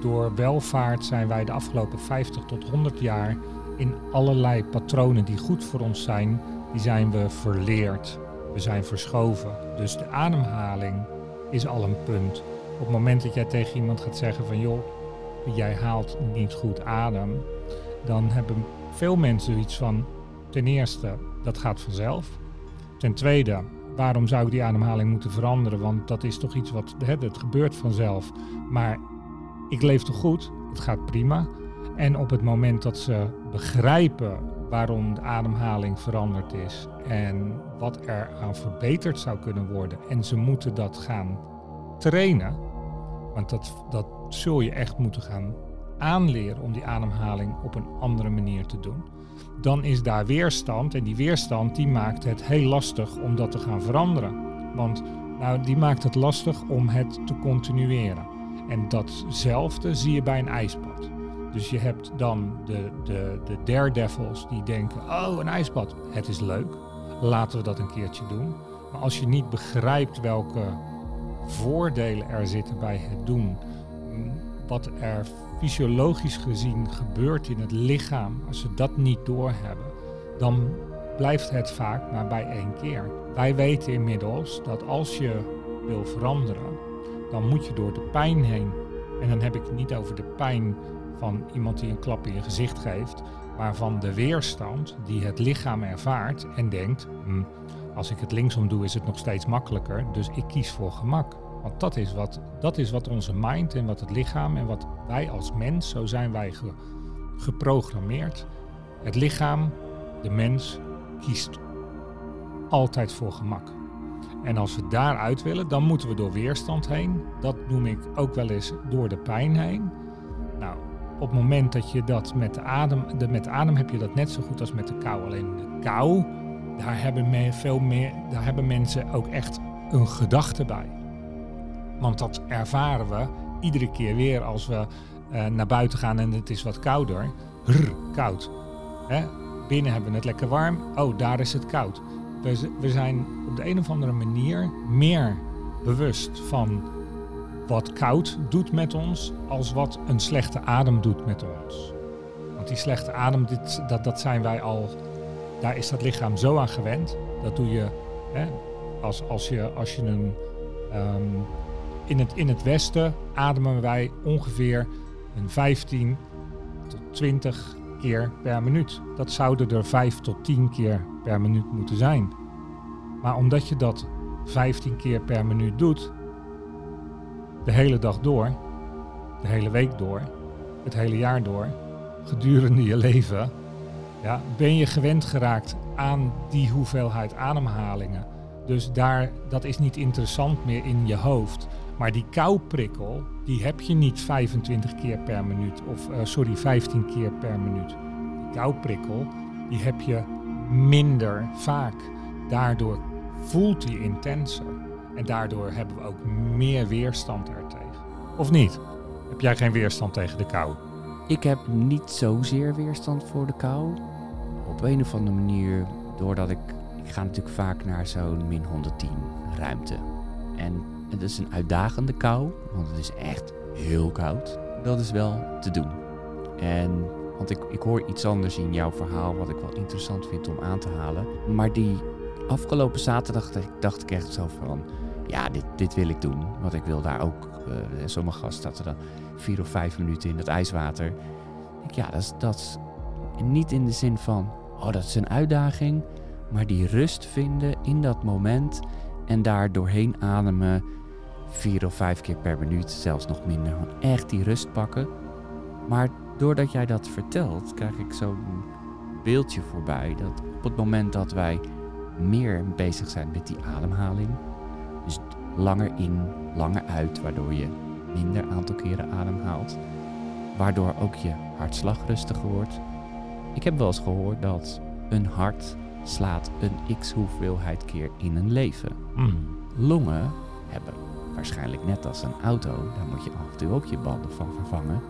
Door welvaart zijn wij de afgelopen 50 tot 100 jaar in allerlei patronen die goed voor ons zijn, die zijn we verleerd. We zijn verschoven. Dus de ademhaling is al een punt. Op het moment dat jij tegen iemand gaat zeggen van joh, jij haalt niet goed adem, dan hebben veel mensen iets van ten eerste, dat gaat vanzelf. Ten tweede, waarom zou ik die ademhaling moeten veranderen? Want dat is toch iets wat, hè, het gebeurt vanzelf. Maar ik leef toch goed? Het gaat prima. En op het moment dat ze begrijpen waarom de ademhaling veranderd is en wat er aan verbeterd zou kunnen worden, en ze moeten dat gaan trainen, want dat, dat zul je echt moeten gaan aanleren om die ademhaling op een andere manier te doen, dan is daar weerstand en die weerstand die maakt het heel lastig om dat te gaan veranderen. Want nou, die maakt het lastig om het te continueren. En datzelfde zie je bij een ijsbad. Dus je hebt dan de, de, de daredevils die denken, oh een ijsbad, het is leuk, laten we dat een keertje doen. Maar als je niet begrijpt welke voordelen er zitten bij het doen, wat er fysiologisch gezien gebeurt in het lichaam, als ze dat niet doorhebben, dan blijft het vaak maar bij één keer. Wij weten inmiddels dat als je wil veranderen, dan moet je door de pijn heen. En dan heb ik het niet over de pijn van iemand die een klap in je gezicht geeft, maar van de weerstand die het lichaam ervaart en denkt, hm, als ik het linksom doe is het nog steeds makkelijker, dus ik kies voor gemak. Want dat is, wat, dat is wat onze mind en wat het lichaam en wat wij als mens, zo zijn wij geprogrammeerd. Het lichaam, de mens, kiest altijd voor gemak. En als we daaruit willen, dan moeten we door weerstand heen. Dat noem ik ook wel eens door de pijn heen. Op het moment dat je dat met de adem, de, met de adem heb je dat net zo goed als met de kou. Alleen de kou, daar hebben, veel meer, daar hebben mensen ook echt een gedachte bij. Want dat ervaren we iedere keer weer als we uh, naar buiten gaan en het is wat kouder. Koud. Hè? Binnen hebben we het lekker warm. Oh, daar is het koud. We zijn op de een of andere manier meer bewust van wat koud doet met ons als wat een slechte adem doet met ons. Want die slechte adem, dit, dat, dat zijn wij al, daar is dat lichaam zo aan gewend. Dat doe je hè, als, als, je, als je een. Um, in, het, in het Westen ademen wij ongeveer een 15 tot 20 keer per minuut. Dat zouden er 5 tot 10 keer per minuut moeten zijn. Maar omdat je dat 15 keer per minuut doet, de hele dag door, de hele week door, het hele jaar door, gedurende je leven, ja, ben je gewend geraakt aan die hoeveelheid ademhalingen. Dus daar, dat is niet interessant meer in je hoofd. Maar die kouprikkel, die heb je niet 25 keer per minuut. Of uh, sorry, 15 keer per minuut. Die kouprikkel, die heb je minder vaak. Daardoor voelt die intenser. En daardoor hebben we ook meer weerstand ertegen. Of niet? Heb jij geen weerstand tegen de kou? Ik heb niet zozeer weerstand voor de kou. Op een of andere manier, doordat ik... Ik ga natuurlijk vaak naar zo'n min 110 ruimte. En het is een uitdagende kou, want het is echt heel koud. Dat is wel te doen. En, want ik, ik hoor iets anders in jouw verhaal wat ik wel interessant vind om aan te halen. Maar die afgelopen zaterdag dacht ik echt zo van, ja, dit, dit wil ik doen. Want ik wil daar ook, uh, sommige gasten zaten dan vier of vijf minuten in het ijswater. Ja, dat is, dat niet in de zin van, oh, dat is een uitdaging. Maar die rust vinden in dat moment en daar doorheen ademen vier of vijf keer per minuut, zelfs nog minder. Echt die rust pakken. Maar doordat jij dat vertelt, krijg ik zo'n beeldje voorbij dat op het moment dat wij meer bezig zijn met die ademhaling, dus langer in, langer uit, waardoor je minder aantal keren ademhaalt, waardoor ook je hartslag rustiger wordt. Ik heb wel eens gehoord dat een hart slaat een x hoeveelheid keer in een leven. Mm. Longen hebben waarschijnlijk net als een auto, daar moet je af en toe ook je banden van vervangen,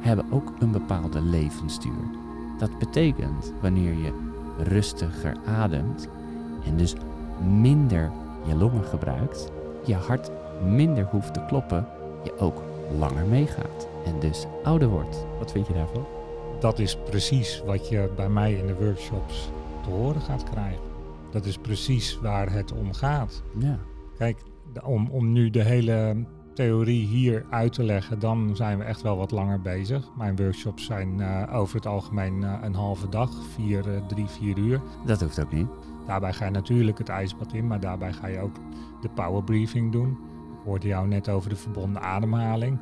hebben ook een bepaalde levensduur. Dat betekent wanneer je rustiger ademt en dus minder je longen gebruikt, je hart minder hoeft te kloppen, je ook langer meegaat en dus ouder wordt. Wat vind je daarvan? Dat is precies wat je bij mij in de workshops te horen gaat krijgen. Dat is precies waar het om gaat. Ja. Kijk, om, om nu de hele theorie hier uit te leggen, dan zijn we echt wel wat langer bezig. Mijn workshops zijn uh, over het algemeen uh, een halve dag, vier, uh, drie, vier uur. Dat hoeft ook niet. Daarbij ga je natuurlijk het ijsbad in, maar daarbij ga je ook de power briefing doen. Ik hoorde jou net over de verbonden ademhaling.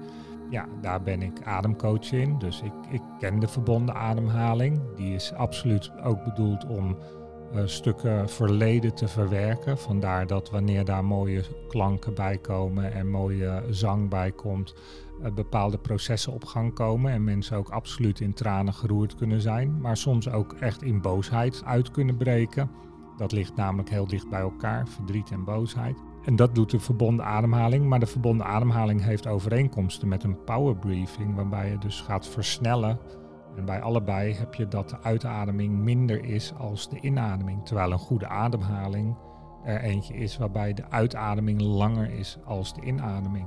ja, daar ben ik ademcoach in. Dus ik, ik ken de verbonden ademhaling. Die is absoluut ook bedoeld om uh, stukken verleden te verwerken. Vandaar dat wanneer daar mooie klanken bij komen en mooie zang bij komt, uh, bepaalde processen op gang komen en mensen ook absoluut in tranen geroerd kunnen zijn, maar soms ook echt in boosheid uit kunnen breken. Dat ligt namelijk heel dicht bij elkaar, verdriet en boosheid. En dat doet de verbonden ademhaling. Maar de verbonden ademhaling heeft overeenkomsten met een power briefing, waarbij je dus gaat versnellen. En bij allebei heb je dat de uitademing minder is als de inademing. Terwijl een goede ademhaling er eentje is waarbij de uitademing langer is als de inademing.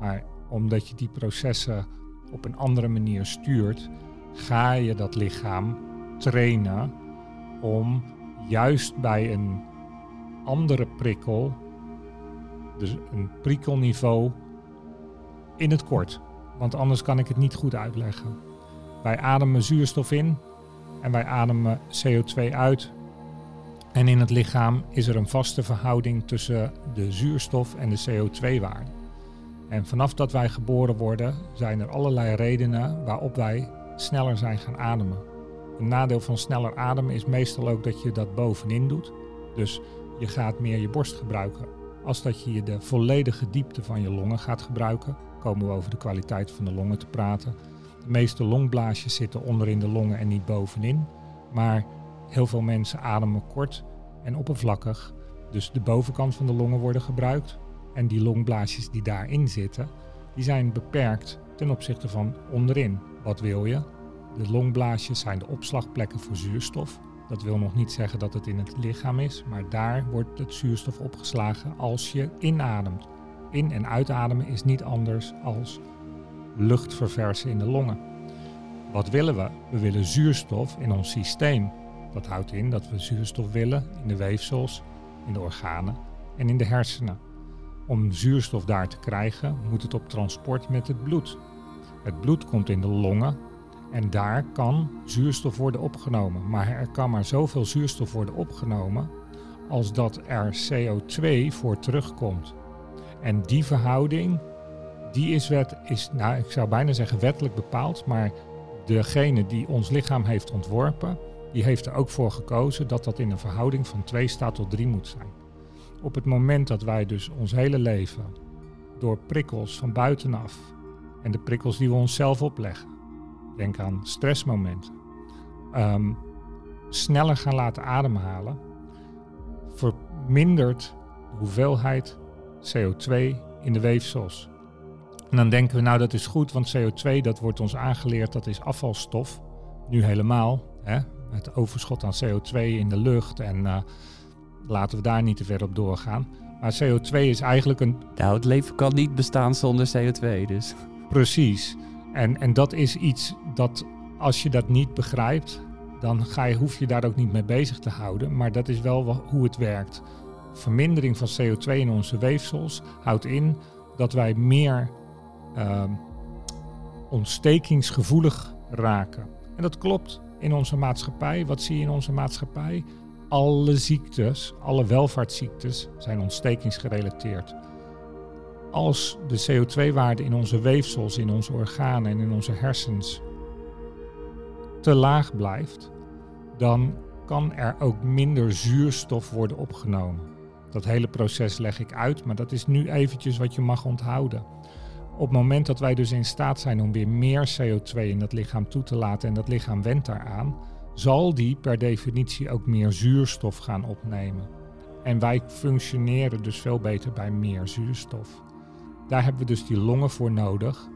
Maar omdat je die processen op een andere manier stuurt, ga je dat lichaam trainen om juist bij een andere prikkel dus een prikkelniveau in het kort. Want anders kan ik het niet goed uitleggen. Wij ademen zuurstof in en wij ademen CO2 uit. En in het lichaam is er een vaste verhouding tussen de zuurstof en de CO2-waarde. En vanaf dat wij geboren worden, zijn er allerlei redenen waarop wij sneller zijn gaan ademen. Een nadeel van sneller ademen is meestal ook dat je dat bovenin doet. Dus je gaat meer je borst gebruiken als dat je de volledige diepte van je longen gaat gebruiken. Komen we over de kwaliteit van de longen te praten. De meeste longblaasjes zitten onderin de longen en niet bovenin. Maar heel veel mensen ademen kort en oppervlakkig. Dus de bovenkant van de longen worden gebruikt. En die longblaasjes die daarin zitten, die zijn beperkt ten opzichte van onderin. Wat wil je? De longblaasjes zijn de opslagplekken voor zuurstof. Dat wil nog niet zeggen dat het in het lichaam is, maar daar wordt het zuurstof opgeslagen als je inademt. In- en uitademen is niet anders als lucht verversen in de longen. Wat willen we? We willen zuurstof in ons systeem. Dat houdt in dat we zuurstof willen in de weefsels, in de organen en in de hersenen. Om zuurstof daar te krijgen, moet het op transport met het bloed. Het bloed komt in de longen en daar kan zuurstof worden opgenomen. Maar er kan maar zoveel zuurstof worden opgenomen als dat er CO2 voor terugkomt. En die verhouding, die is, wet, is nou, ik zou bijna zeggen wettelijk bepaald, maar degene die ons lichaam heeft ontworpen, die heeft er ook voor gekozen dat dat in een verhouding van 2 staat tot 3 moet zijn. Op het moment dat wij dus ons hele leven door prikkels van buitenaf en de prikkels die we onszelf opleggen, denk aan stressmomenten, um, sneller gaan laten ademhalen, vermindert de hoeveelheid CO2 in de weefsels. En dan denken we, nou dat is goed, want CO2 dat wordt ons aangeleerd, dat is afvalstof. Nu helemaal, hè, het overschot aan CO2 in de lucht en uh, laten we daar niet te ver op doorgaan. Maar CO2 is eigenlijk een... Nou, het leven kan niet bestaan zonder CO2, dus... Precies. En, en dat is iets dat als je dat niet begrijpt, dan ga je, hoef je daar ook niet mee bezig te houden. Maar dat is wel hoe het werkt. Vermindering van CO2 in onze weefsels houdt in dat wij meer uh, ontstekingsgevoelig raken. En dat klopt in onze maatschappij. Wat zie je in onze maatschappij? Alle ziektes, alle welvaartsziektes zijn ontstekingsgerelateerd als de CO2-waarde in onze weefsels, in onze organen en in onze hersens te laag blijft, dan kan er ook minder zuurstof worden opgenomen. Dat hele proces leg ik uit, maar dat is nu eventjes wat je mag onthouden. Op het moment dat wij dus in staat zijn om weer meer CO2 in dat lichaam toe te laten en dat lichaam wendt daaraan, zal die per definitie ook meer zuurstof gaan opnemen. En wij functioneren dus veel beter bij meer zuurstof. Daar hebben we dus die longen voor nodig.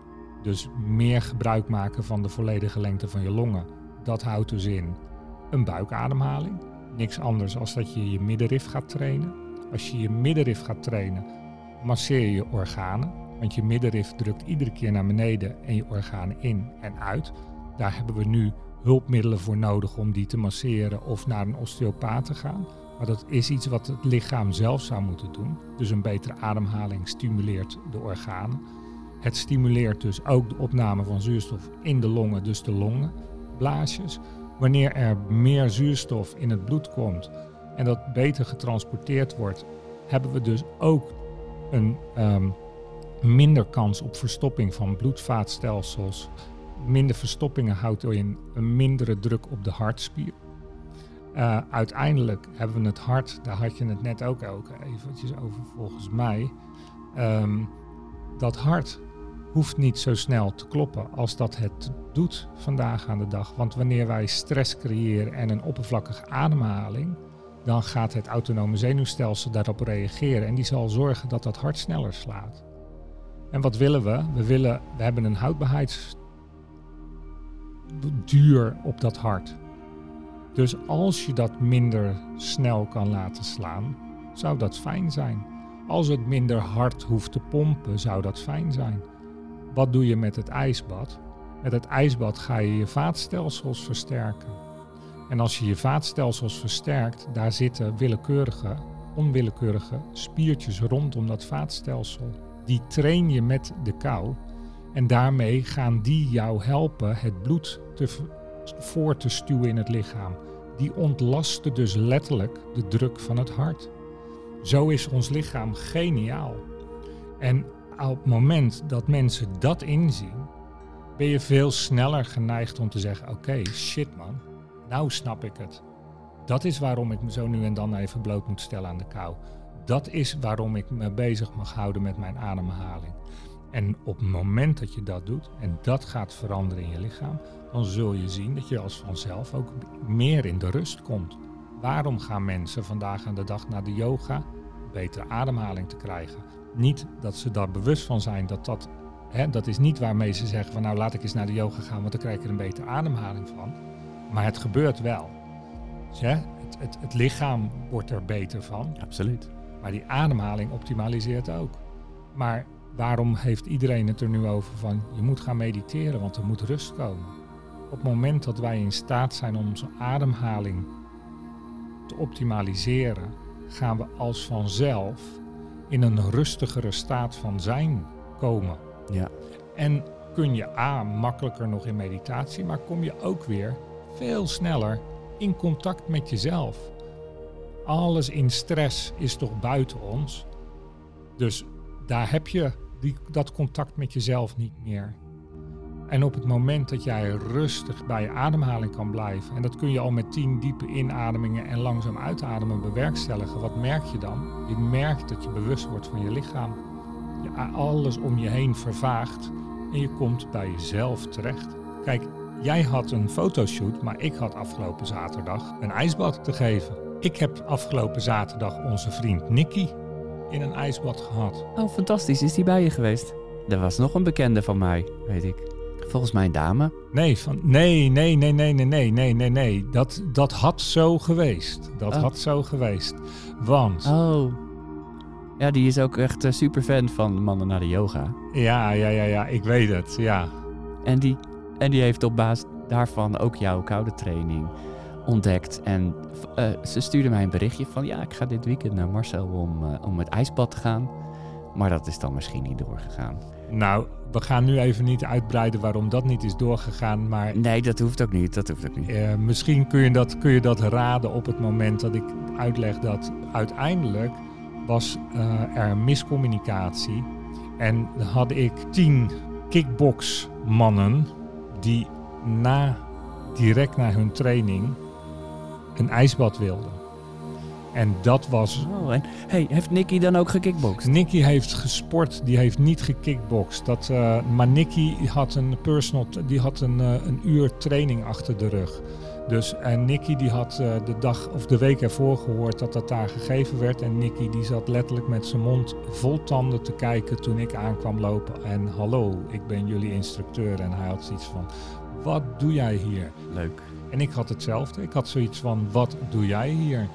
Dus meer gebruik maken van de volledige lengte van je longen. Dat houdt dus in een buikademhaling. Niks anders als dat je je middenrif gaat trainen. Als je je middenrif gaat trainen, masseer je je organen. Want je middenrif drukt iedere keer naar beneden en je organen in en uit. Daar hebben we nu hulpmiddelen voor nodig om die te masseren of naar een osteopaat te gaan. Maar dat is iets wat het lichaam zelf zou moeten doen. Dus een betere ademhaling stimuleert de organen. Het stimuleert dus ook de opname van zuurstof in de longen, dus de longenblaasjes. Wanneer er meer zuurstof in het bloed komt en dat beter getransporteerd wordt, hebben we dus ook een um, minder kans op verstopping van bloedvaatstelsels. Minder verstoppingen houdt in een mindere druk op de hartspier. Uh, uiteindelijk hebben we het hart, daar had je het net ook, eventjes over volgens mij. Um, dat hart hoeft niet zo snel te kloppen als dat het doet vandaag aan de dag. Want wanneer wij stress creëren en een oppervlakkige ademhaling, dan gaat het autonome zenuwstelsel daarop reageren en die zal zorgen dat dat hart sneller slaat. En wat willen we? We, willen, we hebben een houdbaarheidsduur op dat hart. Dus als je dat minder snel kan laten slaan, zou dat fijn zijn. Als het minder hard hoeft te pompen, zou dat fijn zijn. Wat doe je met het ijsbad? Met het ijsbad ga je je vaatstelsels versterken. En als je je vaatstelsels versterkt, daar zitten willekeurige, onwillekeurige spiertjes rondom dat vaatstelsel. Die train je met de kou. En daarmee gaan die jou helpen het bloed te, voor te stuwen in het lichaam. Die ontlasten dus letterlijk de druk van het hart. Zo is ons lichaam geniaal. En op het moment dat mensen dat inzien, ben je veel sneller geneigd om te zeggen: Oké, shit man, nou snap ik het. Dat is waarom ik me zo nu en dan even bloot moet stellen aan de kou. Dat is waarom ik me bezig mag houden met mijn ademhaling. En op het moment dat je dat doet en dat gaat veranderen in je lichaam, dan zul je zien dat je als vanzelf ook meer in de rust komt. Waarom gaan mensen vandaag aan de dag naar de yoga? Betere ademhaling te krijgen. Niet dat ze daar bewust van zijn dat dat, hè, dat is niet waarmee ze zeggen van nou laat ik eens naar de yoga gaan, want dan krijg ik er een betere ademhaling van. Maar het gebeurt wel. Dus, hè, het, het, het lichaam wordt er beter van. Absoluut. Maar die ademhaling optimaliseert ook. Maar waarom heeft iedereen het er nu over van je moet gaan mediteren, want er moet rust komen. Op het moment dat wij in staat zijn om onze ademhaling te optimaliseren, gaan we als vanzelf in een rustigere staat van zijn komen. Ja. En kun je A, makkelijker nog in meditatie, maar kom je ook weer veel sneller in contact met jezelf. Alles in stress is toch buiten ons. Dus daar heb je die, dat contact met jezelf niet meer. En op het moment dat jij rustig bij je ademhaling kan blijven, en dat kun je al met tien diepe inademingen en langzaam uitademen bewerkstelligen, wat merk je dan? Je merkt dat je bewust wordt van je lichaam. Je, alles om je heen vervaagt en je komt bij jezelf terecht. Kijk, jij had een fotoshoot, maar ik had afgelopen zaterdag een ijsbad te geven. Ik heb afgelopen zaterdag onze vriend Nicky in een ijsbad gehad. Oh, fantastisch. Is die bij je geweest? Er was nog een bekende van mij, weet ik. Volgens mij dame. Nee, van, nee, nee, nee, nee, nee, nee, nee, nee, nee. Dat, dat had zo geweest. Dat Oh. had zo geweest. Want, Oh. Ja, die is ook echt uh, super fan van mannen naar de yoga. ja, ja, ja, ja, ik weet het, ja. En die, en die heeft op basis daarvan ook jouw koude training ontdekt. En uh, ze stuurde mij een berichtje van... ja, ik ga dit weekend naar Marcel om, uh, om het ijsbad te gaan. Maar dat is dan misschien niet doorgegaan. Nou, we gaan nu even niet uitbreiden waarom dat niet is doorgegaan, maar... Nee, dat hoeft ook niet, dat hoeft ook niet. Uh, misschien kun je, dat, kun je dat raden op het moment dat ik uitleg dat uiteindelijk was uh, er miscommunicatie. En had ik tien kickboxmannen die na, direct na hun training een ijsbad wilden. En dat was. Oh, en hey, heeft Nicky dan ook gekickboxd? Nicky heeft gesport, die heeft niet gekickboxd. Dat, uh, maar Nicky had een personal, die had een, uh, een uur training achter de rug. Dus en Nicky die had uh, de dag of de week ervoor gehoord dat dat daar gegeven werd. En Nicky die zat letterlijk met zijn mond vol tanden te kijken toen ik aankwam lopen. En hallo, ik ben jullie instructeur. En hij had zoiets van, wat doe jij hier? Leuk. En ik had hetzelfde. Ik had zoiets van, wat doe jij hier?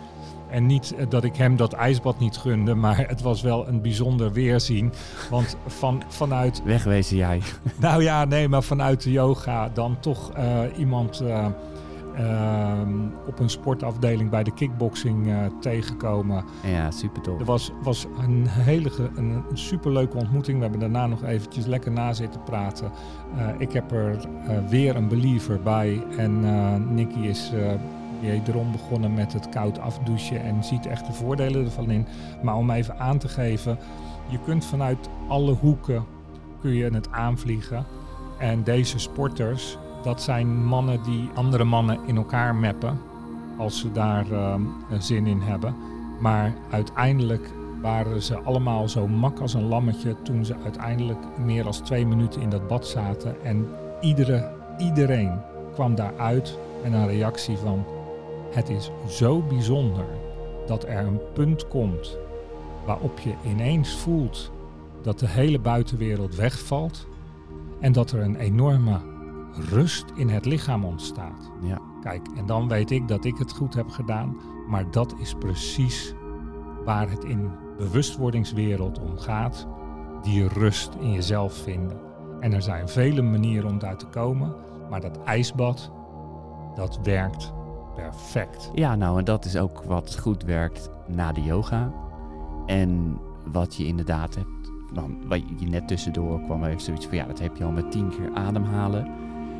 En niet dat ik hem dat ijsbad niet gunde, maar het was wel een bijzonder weerzien. Want van, vanuit... Wegwezen jij. Nou ja, nee, maar vanuit de yoga dan toch uh, iemand uh, uh, op een sportafdeling bij de kickboxing tegenkomen. Ja, super tof. Er was, was een hele een, een superleuke ontmoeting. We hebben daarna nog eventjes lekker na zitten praten. Ik heb er weer een believer bij. En Nicky is wederom begonnen met het koud afdouchen en ziet echt de voordelen ervan in. Maar om even aan te geven, je kunt vanuit alle hoeken kun je het aanvliegen. En deze sporters, dat zijn mannen die andere mannen in elkaar mappen als ze daar ehm, zin in hebben. Maar uiteindelijk waren ze allemaal zo mak als een lammetje toen ze uiteindelijk meer dan twee minuten in dat bad zaten. En iedere, iedereen kwam daaruit met een reactie van het is zo bijzonder dat er een punt komt waarop je ineens voelt dat de hele buitenwereld wegvalt en dat er een enorme rust in het lichaam ontstaat. Ja. Kijk, en dan weet ik dat ik het goed heb gedaan, maar dat is precies waar het in bewustwordingswereld om gaat. Die rust in jezelf vinden. En er zijn vele manieren om daar te komen, maar dat ijsbad, dat werkt perfect. Ja, nou, en dat is ook wat goed werkt na de yoga. En wat je inderdaad hebt, dan, wat je net tussendoor kwam even zoiets van, ja, dat heb je al met tien keer ademhalen.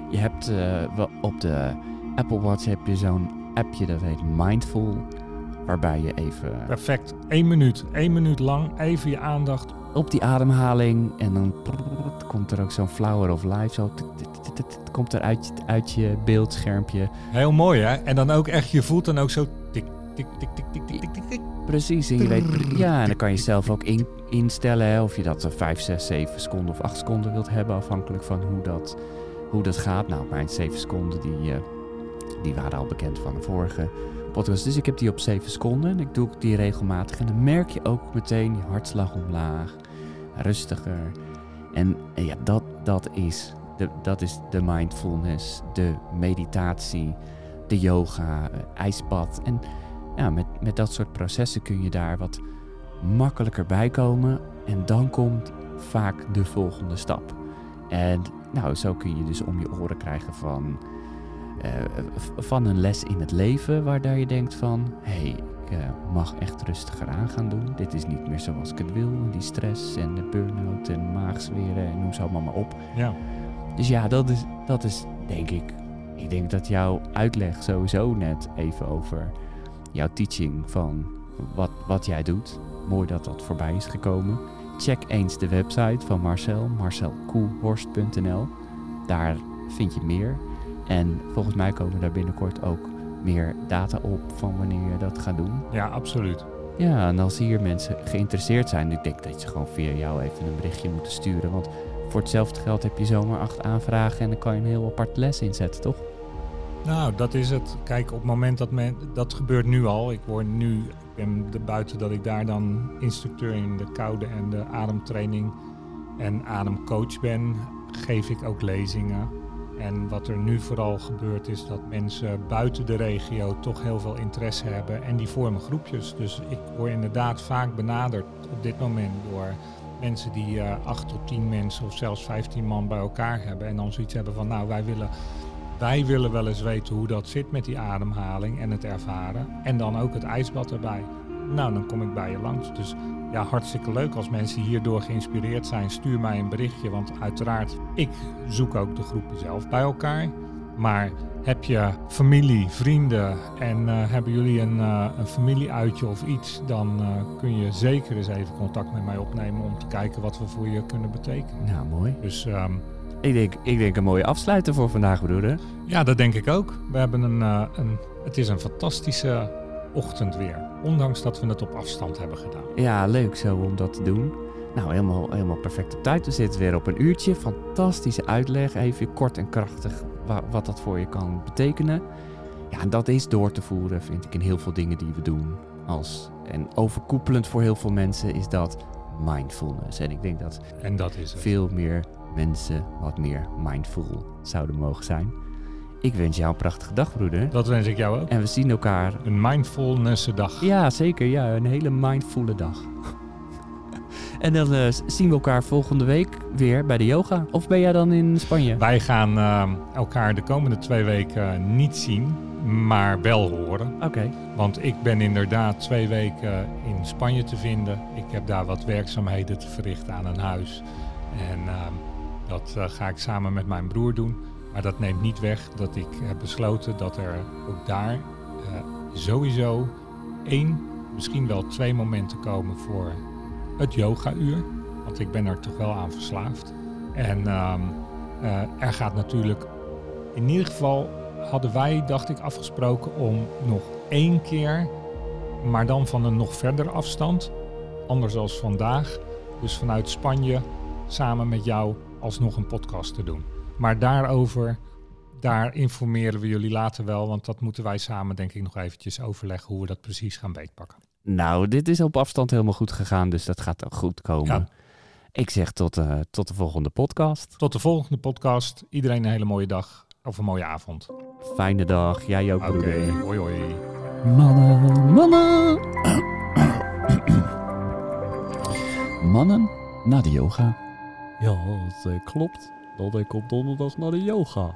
Je hebt wel op de Apple Watch heb je zo'n appje dat heet Mindful, waarbij je even Perfect. Eén minuut, één minuut lang, even je aandacht op die ademhaling. En dan komt er ook zo'n flower of life. Zo komt er uit, uit je beeldschermpje. Heel mooi hè? En dan ook echt, je voelt dan ook zo tik, tik, tik, tik, tik, tik, tik. Precies, en je weet, ja, en dan kan je zelf ook instellen hè, of je dat 5, 6, 7 seconden of 8 seconden wilt hebben, afhankelijk van hoe dat, hoe dat gaat. Nou, mijn 7 seconden die, die waren al bekend van de vorige podcast. Dus ik heb die op 7 seconden en ik doe die regelmatig. En dan merk je ook meteen je hartslag omlaag rustiger. En, ja, dat, dat, is de, dat is de mindfulness, de meditatie, de yoga, eh, ijsbad. En ja, met, met dat soort processen kun je daar wat makkelijker bij komen. En dan komt vaak de volgende stap. En nou, zo kun je dus om je oren krijgen van, eh, van een les in het leven, waar daar je denkt van, hé, hey, ik eh, mag echt rustiger aan gaan doen. Dit is niet meer zoals ik het wil. Die stress en de burn-out en maagzweren en noem ze allemaal maar op. Ja. Dus ja, dat is, dat is denk ik. Ik denk dat jouw uitleg sowieso net even over jouw teaching van wat, wat jij doet. Mooi dat dat voorbij is gekomen. Check eens de website van Marcel, marcelkoelhorst.nl. Daar vind je meer. En volgens mij komen daar binnenkort ook meer data op van wanneer je dat gaat doen. ja, absoluut. Ja, en als hier mensen geïnteresseerd zijn, ik denk dat je gewoon via jou even een berichtje moet sturen. Want voor hetzelfde geld heb je zomaar acht aanvragen en dan kan je een heel apart les inzetten, toch? Nou, dat is het. Kijk, op het moment dat men, dat gebeurt nu al. Ik word nu, ik ben de, buiten dat ik daar dan instructeur in de koude en de ademtraining en ademcoach ben, geef ik ook lezingen. En wat er nu vooral gebeurt is dat mensen buiten de regio toch heel veel interesse hebben en die vormen groepjes. Dus ik word inderdaad vaak benaderd op dit moment door mensen die eh acht tot tien mensen of zelfs 15 man bij elkaar hebben en dan zoiets hebben van nou wij willen wij willen wel eens weten hoe dat zit met die ademhaling en het ervaren. En dan ook het ijsbad erbij. Nou, dan kom ik bij je langs. Dus ja, hartstikke leuk als mensen hierdoor geïnspireerd zijn. Stuur mij een berichtje, want uiteraard, ik zoek ook de groepen zelf bij elkaar. Maar heb je familie, vrienden en eh, hebben jullie een, eh, een familieuitje of iets, dan eh, kun je zeker eens even contact met mij opnemen om te kijken wat we voor je kunnen betekenen. Nou, mooi. Dus ehm, Ik denk, ik denk een mooie afsluiter voor vandaag, broeder. Ja, dat denk ik ook. We hebben een, een, het is een fantastische ochtend weer. Ondanks dat we het op afstand hebben gedaan. Ja, leuk zo om dat te doen. Nou, helemaal, helemaal perfect op tijd. We zitten weer op een uurtje. Fantastische uitleg. Even kort en krachtig wa- wat dat voor je kan betekenen. Ja, en dat is door te voeren, vind ik, in heel veel dingen die we doen. Als, en overkoepelend voor heel veel mensen is dat mindfulness. En ik denk dat En dat is veel meer mensen wat meer mindful zouden mogen zijn. Ik wens jou een prachtige dag, broeder. Dat wens ik jou ook. En we zien elkaar Een mindfulness dag. ja, zeker. Ja, een hele mindfulle dag. [LAUGHS] en dan eh, zien we elkaar volgende week weer bij de yoga. Of ben jij dan in Spanje? Wij gaan eh, elkaar de komende twee weken niet zien, maar wel horen. Oké. Want ik ben inderdaad twee weken in Spanje te vinden. Ik heb daar wat werkzaamheden te verrichten aan een huis. En ehm, dat eh, ga ik samen met mijn broer doen. Maar dat neemt niet weg dat ik heb besloten dat er ook daar eh, sowieso één, misschien wel twee momenten komen voor het yoga-uur. Want ik ben er toch wel aan verslaafd. En ehm, eh, er gaat natuurlijk, in ieder geval hadden wij, dacht ik, afgesproken om nog één keer, maar dan van een nog verdere afstand, anders als vandaag, dus vanuit Spanje, samen met jou alsnog een podcast te doen. Maar daarover, daar informeren we jullie later wel, want dat moeten wij samen denk ik nog eventjes overleggen hoe we dat precies gaan beetpakken. Nou, dit is op afstand helemaal goed gegaan, dus dat gaat ook goed komen. Ja. Ik zeg tot, eh, tot de volgende podcast. Tot de volgende podcast. Iedereen een hele mooie dag of een mooie avond. Fijne dag. Jij ook, Oké, broeder. hoi hoi. Mannen, mannen. [COUGHS] mannen naar de yoga. Ja, dat eh, klopt dat ik op donderdag naar de yoga.